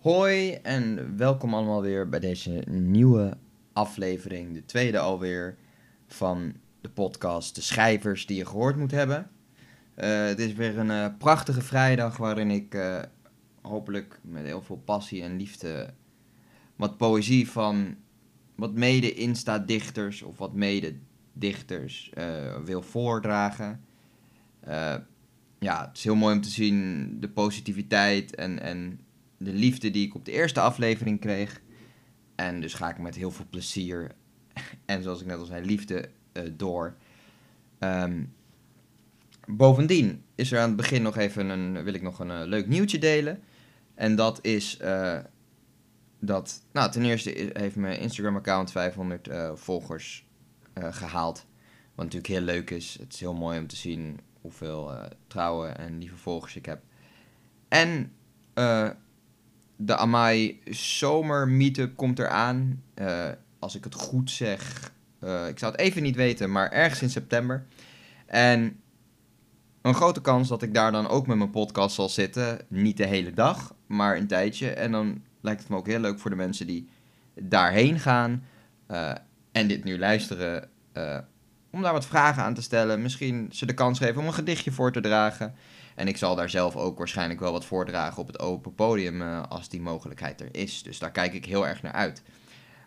Hoi en welkom allemaal weer bij deze nieuwe aflevering, de tweede alweer van de podcast De Schrijvers die je gehoord moet hebben. Uh, het is weer een uh, prachtige vrijdag waarin ik uh, hopelijk met heel veel passie en liefde wat poëzie van wat mede Insta-dichters of wat mede dichters wil voordragen. ja, het is heel mooi om te zien de positiviteit en, en de liefde die ik op de eerste aflevering kreeg. En dus ga ik met heel veel plezier en zoals ik net al zei, liefde uh, door. Um, bovendien is er aan het begin nog even een, wil ik nog een uh, leuk nieuwtje delen. En dat is uh, dat, nou ten eerste heeft mijn Instagram account 500 volgers gehaald. Wat natuurlijk heel leuk is. Het is heel mooi om te zien hoeveel trouwe en lieve volgers ik heb. En de Amai Zomer Meetup komt eraan. Uh, als ik het goed zeg. Uh, ik zou het even niet weten, maar ergens in september. En een grote kans dat ik daar dan ook met mijn podcast zal zitten. Niet de hele dag, maar een tijdje. En dan lijkt het me ook heel leuk voor de mensen die daarheen gaan. Uh, en dit nu luisteren. Om daar wat vragen aan te stellen. Misschien ze de kans geven om een gedichtje voor te dragen. En ik zal daar zelf ook waarschijnlijk wel wat voordragen op het open podium uh, als die mogelijkheid er is. Dus daar kijk ik heel erg naar uit.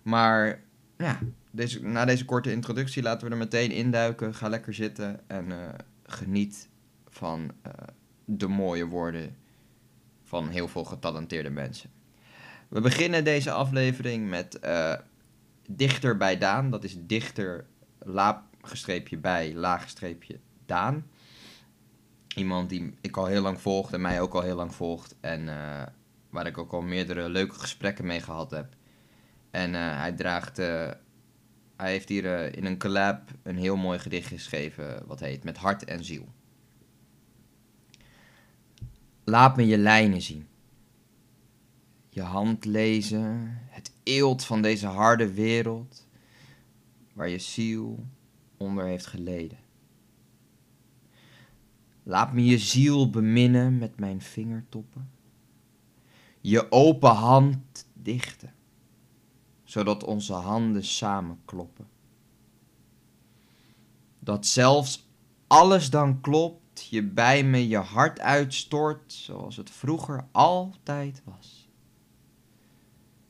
Maar ja, deze, na deze korte introductie laten we er meteen induiken. Ga lekker zitten en uh, geniet van uh, de mooie woorden van heel veel getalenteerde mensen. We beginnen deze aflevering met Dichter bij Daan. Dat is dichter, laagstreepje bij, laagstreepje Daan iemand die ik al heel lang volgt en mij ook al heel lang volgt. En uh, waar ik ook al meerdere leuke gesprekken mee gehad heb. En uh, hij draagt. Uh, hij heeft hier in een collab een heel mooi gedicht geschreven. Wat heet Met hart en ziel. Laat me je lijnen zien. Je hand lezen. Het eelt van deze harde wereld. Waar je ziel onder heeft geleden. Laat me je ziel beminnen met mijn vingertoppen. Je open hand dichten, zodat onze handen samen kloppen. Dat zelfs alles dan klopt, je bij me je hart uitstort, zoals het vroeger altijd was.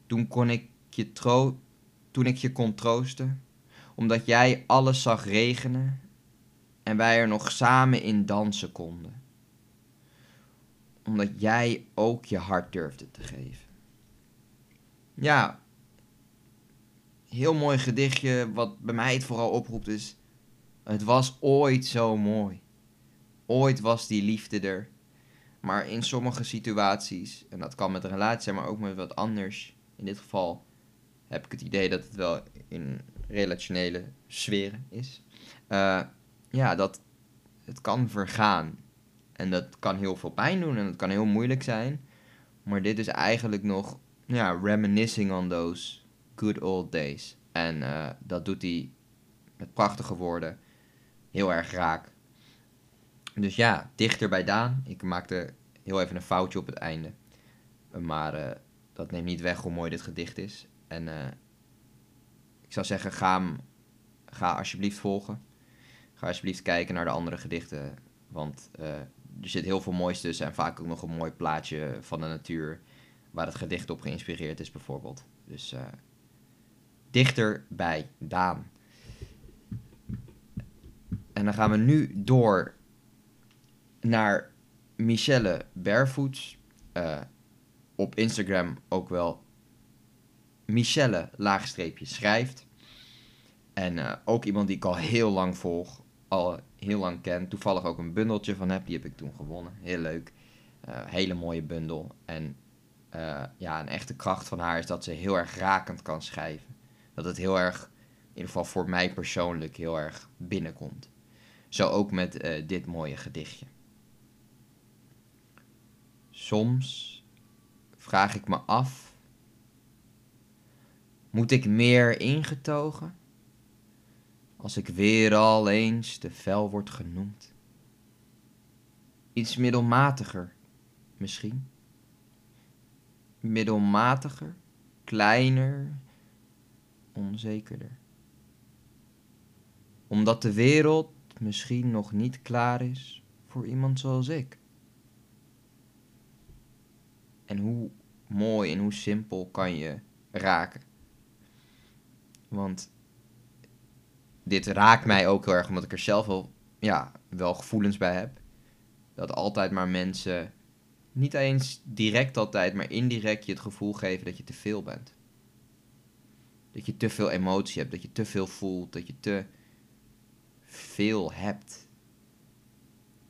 Toen kon ik je tro toen ik je kon troosten, omdat jij alles zag regenen en wij er nog samen in dansen konden. Omdat jij ook je hart durfde te geven. Ja, heel mooi gedichtje. Wat bij mij het vooral oproept is. Het was ooit zo mooi. Ooit was die liefde er. Maar in sommige situaties, en dat kan met een relatie zijn, maar ook met wat anders. In dit geval heb ik het idee dat het wel in relationele sferen is. Uh, ja, dat het kan vergaan. En dat kan heel veel pijn doen en dat kan heel moeilijk zijn. Maar dit is eigenlijk nog, ja, reminiscing on those good old days. En uh, dat doet hij met prachtige woorden heel erg raak. Dus ja, dichter bij Daan. Ik maakte heel even een foutje op het einde. Maar uh, dat neemt niet weg hoe mooi dit gedicht is. En ik zou zeggen, ga ga alsjeblieft volgen. Ga alsjeblieft kijken naar de andere gedichten. Want uh, er zit heel veel moois tussen. En vaak ook nog een mooi plaatje van de natuur. Waar het gedicht op geïnspireerd is, bijvoorbeeld. Dus uh, dichter bij Daan. En dan gaan we nu door naar Michelle Barefoots. Uh, op Instagram ook wel Michelle laagstreepje schrijft. En uh, ook iemand die ik al heel lang volg al heel lang ken. Toevallig ook een bundeltje van heb. Die heb ik toen gewonnen. Heel leuk. Uh, hele mooie bundel. En uh, ja, een echte kracht van haar is dat ze heel erg rakend kan schrijven. Dat het heel erg, in ieder geval voor mij persoonlijk, heel erg binnenkomt. Zo ook met dit mooie gedichtje. Soms vraag ik me af: moet ik meer ingetogen? Als ik weer al eens te fel word genoemd. Iets middelmatiger, misschien. middelmatiger, kleiner, onzekerder. Omdat de wereld misschien nog niet klaar is voor iemand zoals ik. En hoe mooi en hoe simpel kan je raken? Want dit raakt mij ook heel erg omdat ik er zelf wel, ja, wel gevoelens bij heb. Dat altijd maar mensen, niet eens direct altijd, maar indirect je het gevoel geven dat je te veel bent. Dat je te veel emotie hebt, dat je te veel voelt, dat je te veel hebt.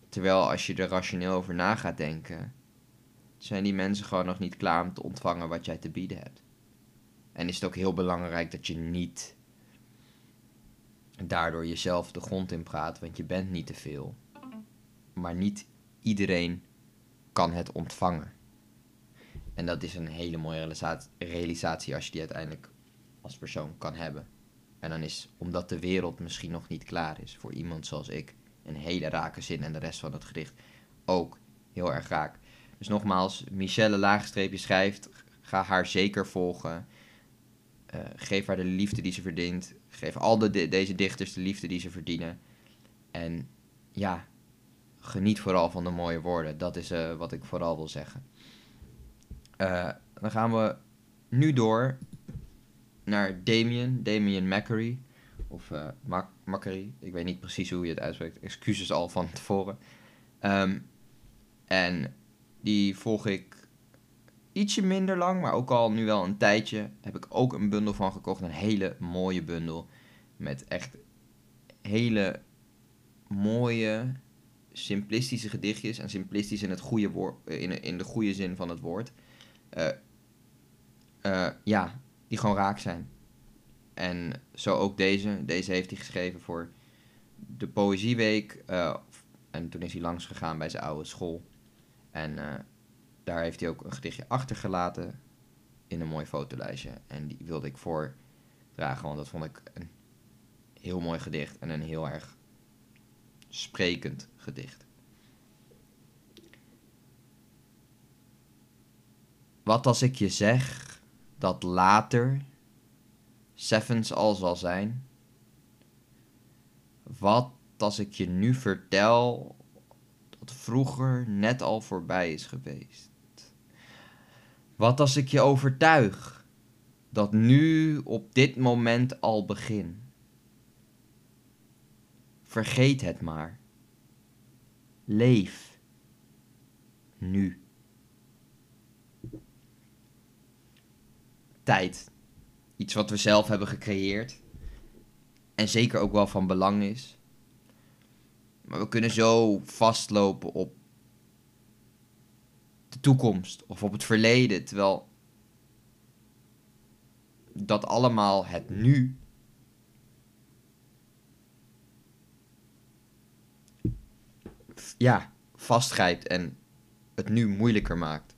Terwijl als je er rationeel over na gaat denken, zijn die mensen gewoon nog niet klaar om te ontvangen wat jij te bieden hebt. En is het ook heel belangrijk dat je niet daardoor jezelf de grond in praat, want je bent niet te veel. Maar niet iedereen kan het ontvangen. En dat is een hele mooie realisatie als je die uiteindelijk als persoon kan hebben. En dan is, omdat de wereld misschien nog niet klaar is voor iemand zoals ik, een hele rake zin en de rest van het gedicht ook heel erg raak. Dus nogmaals, Michelle Laagstreepje schrijft, ga haar zeker volgen. Uh, geef haar de liefde die ze verdient. Geef al de, deze dichters de liefde die ze verdienen. En ja, geniet vooral van de mooie woorden. Dat is uh, wat ik vooral wil zeggen. Uh, dan gaan we nu door naar Damien, Damien Macquarie. Of uh, Macquarie, ik weet niet precies hoe je het uitspreekt. Excuses al van tevoren. Um, en die volg ik ietsje minder lang, maar ook al nu wel een tijdje. Heb ik ook een bundel van gekocht. Een hele mooie bundel. Met echt hele mooie, simplistische gedichtjes. En simplistisch in, het goede woord, in, in de goede zin van het woord. Uh, uh, ja, die gewoon raak zijn. En zo ook deze. Deze heeft hij geschreven voor de Poëzieweek. Uh, en toen is hij langs gegaan bij zijn oude school. En daar heeft hij ook een gedichtje achtergelaten in een mooi fotolijstje. En die wilde ik voordragen, want dat vond ik een heel mooi gedicht en een heel erg sprekend gedicht. Wat als ik je zeg dat later Sevens al zal zijn? Wat als ik je nu vertel dat vroeger net al voorbij is geweest? Wat als ik je overtuig dat nu op dit moment al begin? Vergeet het maar. Leef nu. tijd. Iets wat we zelf hebben gecreëerd. En zeker ook wel van belang is. Maar we kunnen zo vastlopen op de toekomst of op het verleden. Terwijl dat allemaal het nu. Ja, vastgrijpt en het nu moeilijker maakt.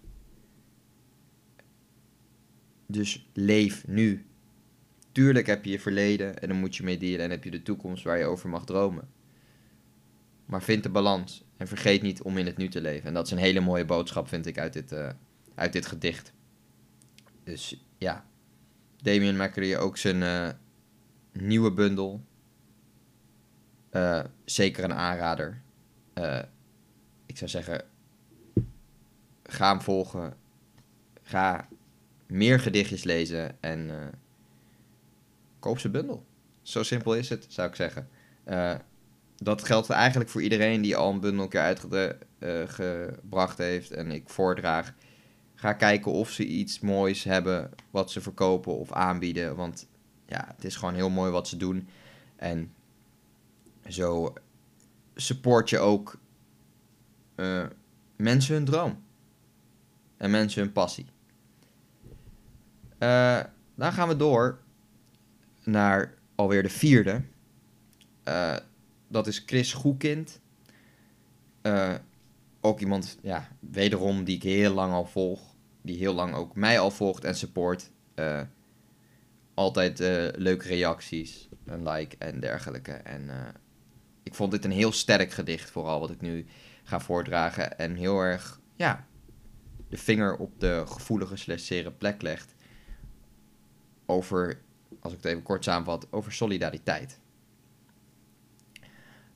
Dus leef nu. Tuurlijk heb je je verleden en dan moet je mee dienen en heb je de toekomst waar je over mag dromen. Maar vind de balans en vergeet niet om in het nu te leven. En dat is een hele mooie boodschap, vind ik, uit dit, uh, uit dit gedicht. Dus ja, Damien Macquarie ook zijn uh, nieuwe bundel. Uh, zeker een aanrader. ik zou zeggen, ga hem volgen. Ga meer gedichtjes lezen en koop ze bundel. Zo simpel is het, zou ik zeggen. Dat geldt eigenlijk voor iedereen die al een bundel keer uitgebracht uh, heeft en ik voordraag. Ga kijken of ze iets moois hebben wat ze verkopen of aanbieden. Want ja, het is gewoon heel mooi wat ze doen. En zo support je ook mensen hun droom. En mensen hun passie. Uh, dan gaan we door naar alweer de vierde. Uh, dat is Chris Goekind. Uh, ook iemand, ja, wederom die ik heel lang al volg. Die heel lang ook mij al volgt en support. altijd leuke reacties, een like en dergelijke. En ik vond dit een heel sterk gedicht, vooral wat ik nu ga voordragen. En heel erg, ja, de vinger op de gevoelige slash plek legt over, als ik het even kort samenvat, over solidariteit.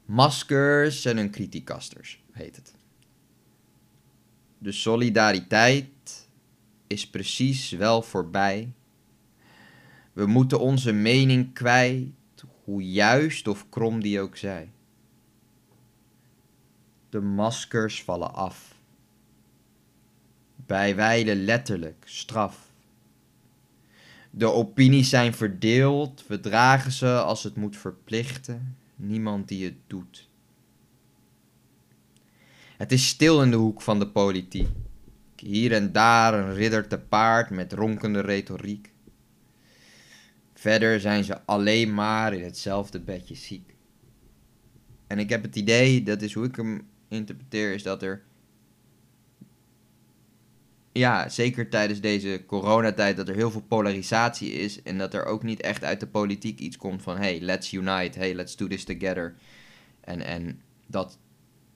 Maskers en hun kritiekasters, heet het. De solidariteit is precies wel voorbij. We moeten onze mening kwijt, hoe juist of krom die ook zij. De maskers vallen af. Bij wijle letterlijk straf. De opinies zijn verdeeld, we dragen ze als het moet verplichten, niemand die het doet. Het is stil in de hoek van de politiek. Hier en daar een ridder te paard met ronkende retoriek. Verder zijn ze alleen maar in hetzelfde bedje ziek. En ik heb het idee, dat is hoe ik hem interpreteer, is dat er. Ja, zeker tijdens deze coronatijd, dat er heel veel polarisatie is. En dat er ook niet echt uit de politiek iets komt van: hey, let's unite, hey, let's do this together. En, en dat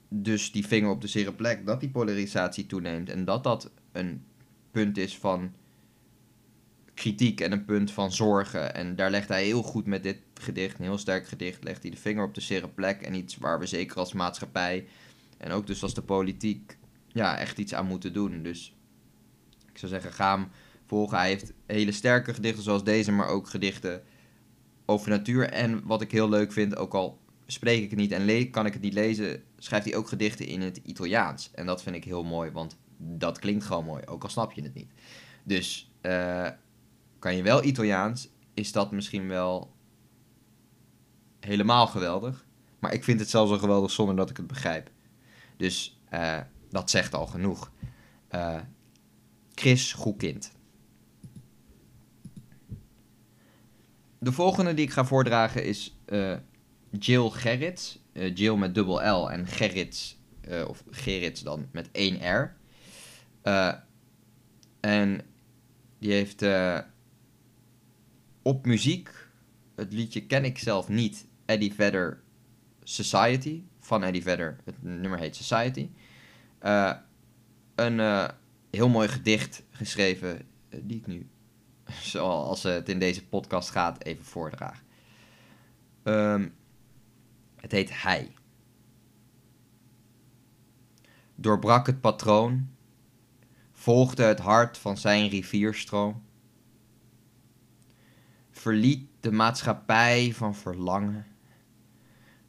dus die vinger op de zere plek, dat die polarisatie toeneemt. En dat dat een punt is van kritiek en een punt van zorgen. En daar legt hij heel goed met dit gedicht, een heel sterk gedicht, legt hij de vinger op de zere plek. En iets waar we zeker als maatschappij en ook dus als de politiek ja, echt iets aan moeten doen. Dus ik zou zeggen, ga hem volgen. Hij heeft hele sterke gedichten zoals deze, maar ook gedichten over natuur. En wat ik heel leuk vind, ook al spreek ik het niet en kan ik het niet lezen, schrijft hij ook gedichten in het Italiaans. En dat vind ik heel mooi, want dat klinkt gewoon mooi, ook al snap je het niet. Dus uh, kan je wel Italiaans, is dat misschien wel helemaal geweldig. Maar ik vind het zelfs al geweldig zonder dat ik het begrijp. Dus uh, dat zegt al genoeg. Uh, Chris, goed kind. De volgende die ik ga voordragen is uh, Jill Gerrits. Jill met dubbel L en Gerrits, of Gerrits dan met één R. en die heeft op muziek, het liedje ken ik zelf niet, Eddie Vedder Society, van Eddie Vedder, het nummer heet Society. Een heel mooi gedicht geschreven, uh, die ik nu, zoals het in deze podcast gaat, even voordraag. Um, het heet Hij. Doorbrak het patroon, volgde het hart van zijn rivierstroom verliet de maatschappij van verlangen.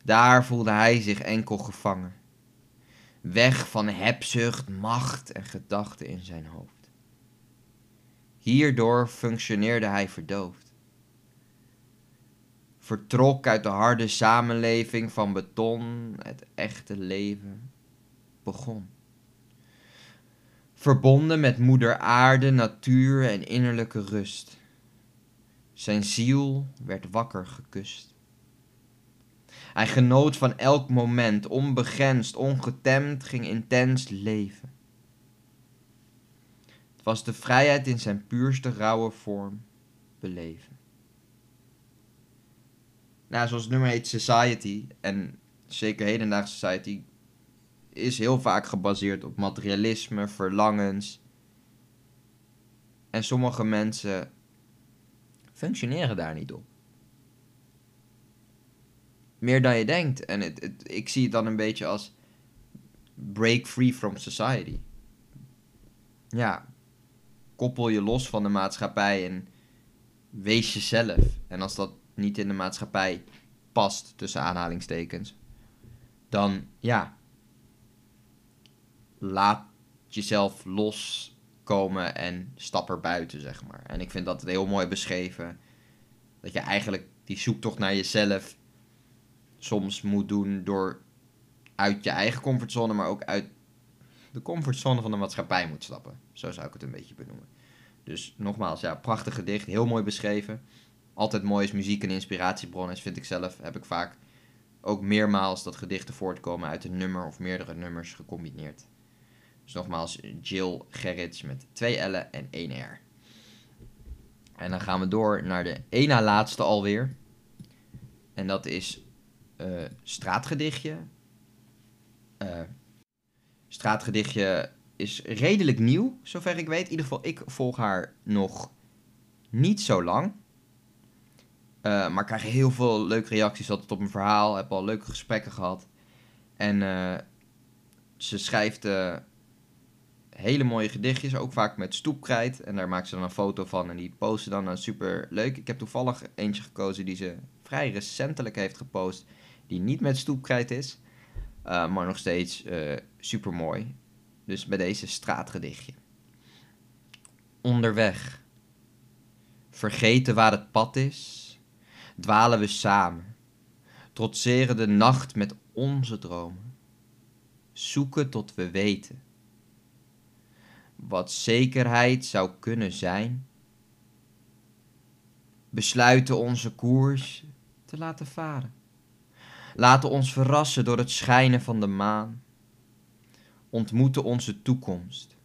Daar voelde hij zich enkel gevangen. Weg van hebzucht, macht en gedachten in zijn hoofd. Hierdoor functioneerde hij verdoofd. Vertrok uit de harde samenleving van beton, het echte leven begon. Verbonden met moeder aarde, natuur en innerlijke rust zijn ziel werd wakker gekust. Hij genoot van elk moment, onbegrensd, ongetemd, ging intens leven. Het was de vrijheid in zijn puurste rauwe vorm beleven. Nou, zoals het nummer heet Society, en zeker hedendaagse Society, is heel vaak gebaseerd op materialisme, verlangens. En sommige mensen functioneren daar niet op. Meer dan je denkt. En het, ik zie het dan een beetje als break free from society. Ja, koppel je los van de maatschappij en wees jezelf. En als dat niet in de maatschappij past, tussen aanhalingstekens, dan ja, laat jezelf los komen en stap er buiten, zeg maar. En ik vind dat heel mooi beschreven. Dat je eigenlijk die zoektocht naar jezelf soms moet doen door uit je eigen comfortzone, maar ook uit de comfortzone van de maatschappij moet stappen. Zo zou ik het een beetje benoemen. Dus nogmaals, ja, prachtig gedicht, heel mooi beschreven. Altijd mooi is muziek een inspiratiebron is, vind ik zelf. Heb ik vaak ook meermaals dat gedichten voortkomen uit een nummer of meerdere nummers gecombineerd. Dus nogmaals, Jill Gerrits met twee L'en en één R. En dan gaan we door naar de na laatste alweer. En dat is uh, straatgedichtje. Uh, straatgedichtje is redelijk nieuw, zover ik weet. In ieder geval, ik volg haar nog niet zo lang. Uh, maar krijg heel veel leuke reacties altijd op mijn verhaal. Heb al leuke gesprekken gehad. En ze schrijft hele mooie gedichtjes, ook vaak met stoepkrijt. En daar maakt ze dan een foto van en die post ze dan een super leuk. Ik heb toevallig eentje gekozen die ze vrij recentelijk heeft gepost, die niet met stoepkrijt is, maar nog steeds super mooi. Dus bij deze straatgedichtje. Onderweg. Vergeten waar het pad is dwalen we samen, trotseren de nacht met onze dromen, zoeken tot we weten wat zekerheid zou kunnen zijn, besluiten onze koers te laten varen, laten ons verrassen door het schijnen van de maan, ontmoeten onze toekomst,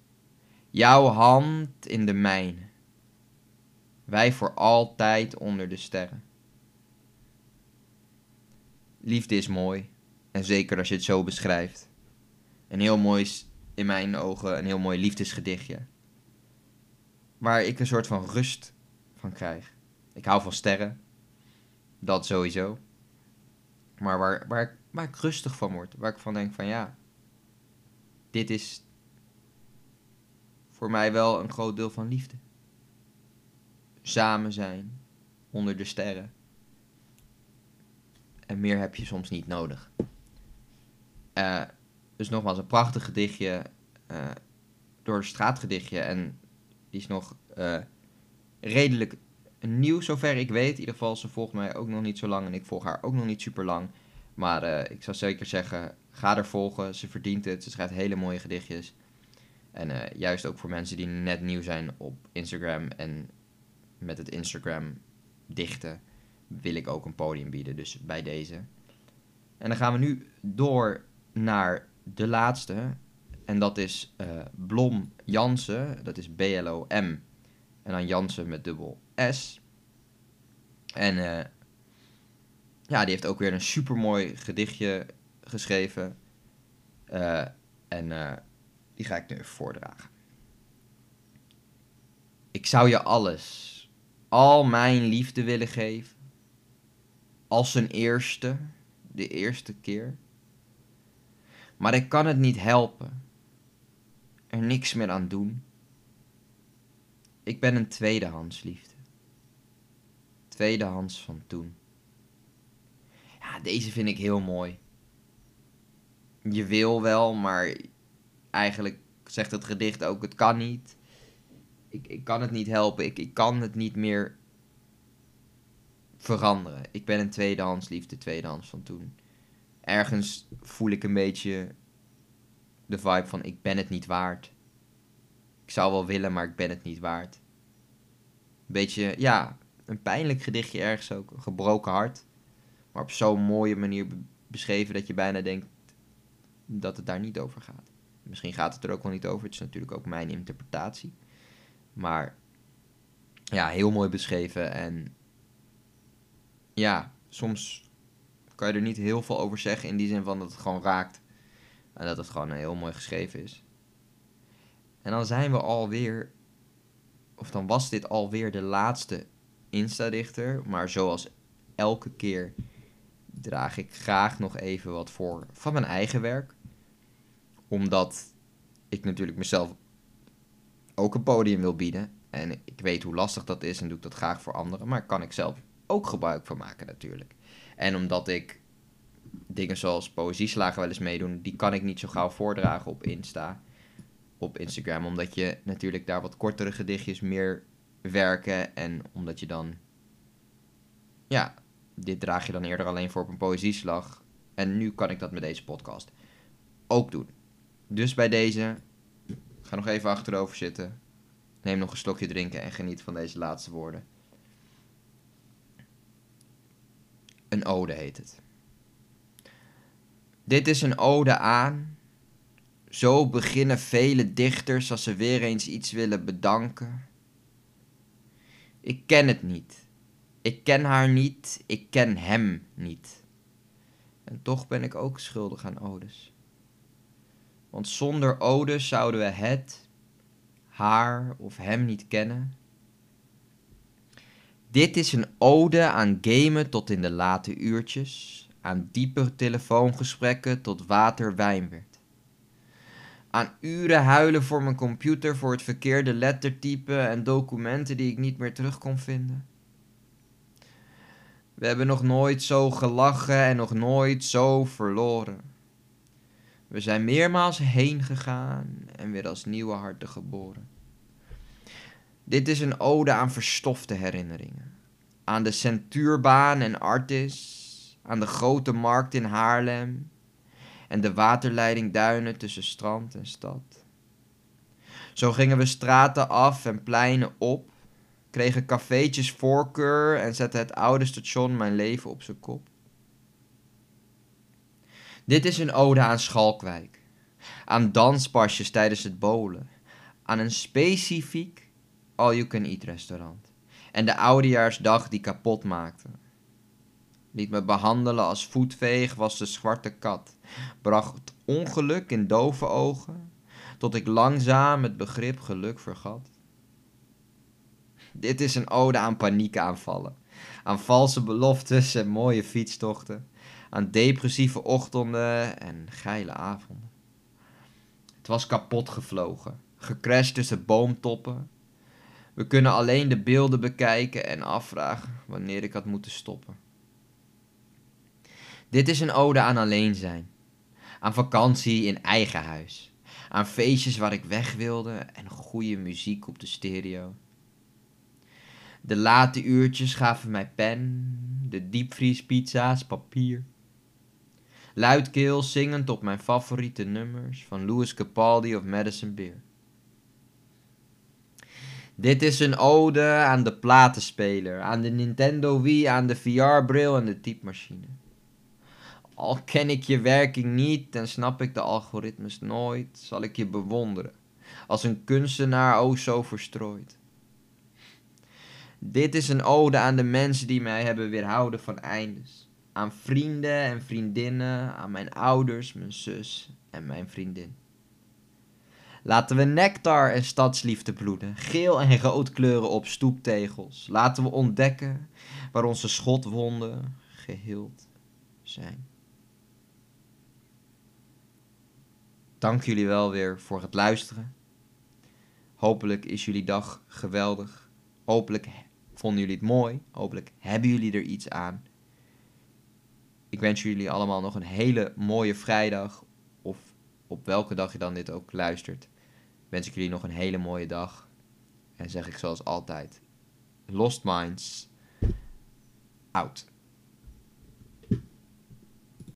jouw hand in de mijne, wij voor altijd onder de sterren. Liefde is mooi. En zeker als je het zo beschrijft. Een heel mooi, in mijn ogen, een heel mooi liefdesgedichtje. Waar ik een soort van rust van krijg. Ik hou van sterren. Dat sowieso. Maar waar, waar, waar ik rustig van word. Waar ik van denk van ja. Dit is voor mij wel een groot deel van liefde. Samen zijn. Onder de sterren. En meer heb je soms niet nodig. Uh, dus nogmaals, een prachtig gedichtje. Uh, door straatgedichtje. En die is nog uh, redelijk nieuw, zover ik weet. In ieder geval, ze volgt mij ook nog niet zo lang. En ik volg haar ook nog niet super lang. Maar ik zou zeker zeggen, ga er volgen. Ze verdient het. Ze schrijft hele mooie gedichtjes. En juist ook voor mensen die net nieuw zijn op Instagram en met het Instagram dichten wil ik ook een podium bieden. Dus bij deze. En dan gaan we nu door naar de laatste. En dat is uh, Blom Jansen. Dat is B-L-O-M. En dan Jansen met dubbel S. En uh, ja, die heeft ook weer een supermooi gedichtje geschreven. Uh, en die ga ik nu even voordragen. Ik zou je alles, al mijn liefde willen geven als een eerste, de eerste keer. Maar ik kan het niet helpen. Er niks meer aan doen. Ik ben een tweedehands liefde. Tweedehands van toen. Ja, deze vind ik heel mooi. Je wil wel, maar eigenlijk zegt het gedicht ook: het kan niet. Ik, ik kan het niet helpen. Ik, ik kan het niet meer veranderen. Ik ben een tweedehands liefde, tweedehands van toen. Ergens voel ik een beetje de vibe van ik ben het niet waard. Ik zou wel willen, maar ik ben het niet waard. Beetje, ja, een pijnlijk gedichtje ergens ook. Gebroken hart. Maar op zo'n mooie manier beschreven dat je bijna denkt dat het daar niet over gaat. Misschien gaat het er ook wel niet over. Het is natuurlijk ook mijn interpretatie. Maar ja, heel mooi beschreven. En ja, soms kan je er niet heel veel over zeggen in die zin van dat het gewoon raakt. En dat het gewoon heel mooi geschreven is. En dan zijn we alweer, of dan was dit alweer de laatste Insta-dichter. Maar zoals elke keer draag ik graag nog even wat voor van mijn eigen werk. Omdat ik natuurlijk mezelf ook een podium wil bieden. En ik weet hoe lastig dat is en doe ik dat graag voor anderen. Maar kan ik zelf ook gebruik van maken natuurlijk. En omdat ik dingen zoals poëzieslagen wel eens meedoen, die kan ik niet zo gauw voordragen op Insta, op Instagram, omdat je natuurlijk daar wat kortere gedichtjes meer werken en omdat je dan, ja, dit draag je dan eerder alleen voor op een poëzieslag en nu kan ik dat met deze podcast ook doen. Dus bij deze, ga nog even achterover zitten, neem nog een slokje drinken en geniet van deze laatste woorden. Een ode heet het. Dit is een ode aan. Zo beginnen vele dichters als ze weer eens iets willen bedanken. Ik ken het niet. Ik ken haar niet. Ik ken hem niet. En toch ben ik ook schuldig aan odes. Want zonder ode zouden we het, haar of hem niet kennen. Dit is een ode aan gamen tot in de late uurtjes, aan diepe telefoongesprekken tot water wijn werd. Aan uren huilen voor mijn computer voor het verkeerde lettertype en documenten die ik niet meer terug kon vinden. We hebben nog nooit zo gelachen en nog nooit zo verloren. We zijn meermaals heen gegaan en weer als nieuwe harten geboren. Dit is een ode aan verstofte herinneringen. Aan de Centuurbaan en Artis, aan de grote markt in Haarlem en de waterleiding duinen tussen strand en stad. Zo gingen we straten af en pleinen op, kregen cafeetjes voorkeur en zette het oude station mijn leven op zijn kop. Dit is een ode aan Schalkwijk, aan danspasjes tijdens het bolen, aan een specifiek all-you-can-eat restaurant en de oudejaarsdag die kapot maakte. Liet me behandelen als voetveeg, was de zwarte kat, bracht ongeluk in dove ogen, tot ik langzaam het begrip geluk vergat. Dit is een ode aan paniekaanvallen, aan valse beloftes en mooie fietstochten, aan depressieve ochtenden en geile avonden. Het was kapot gevlogen, gecrashed tussen boomtoppen. We kunnen alleen de beelden bekijken en afvragen wanneer ik had moeten stoppen. Dit is een ode aan alleen zijn, aan vakantie in eigen huis, aan feestjes waar ik weg wilde en goede muziek op de stereo. De late uurtjes gaven mij pen, de diepvriespizza's papier. Luidkeels zingend op mijn favoriete nummers van Louis Capaldi of Madison Beer. Dit is een ode aan de platenspeler, aan de Nintendo Wii, aan de VR-bril en de typemachine. Al ken ik je werking niet en snap ik de algoritmes nooit, zal ik je bewonderen, als een kunstenaar o zo verstrooid. Dit is een ode aan de mensen die mij hebben weerhouden van eindes. Aan vrienden en vriendinnen, aan mijn ouders, mijn zus en mijn vriendin. Laten we nectar en stadsliefde bloeden, geel en rood kleuren op stoeptegels. Laten we ontdekken waar onze schotwonden geheeld zijn. Dank jullie wel weer voor het luisteren. Hopelijk is jullie dag geweldig. Hopelijk vonden jullie het mooi. Hopelijk hebben jullie er iets aan. Ik wens jullie allemaal nog een hele mooie vrijdag. Of op welke dag je dan dit ook luistert. Wens ik jullie nog een hele mooie dag. En zeg ik zoals altijd: Lost Minds out.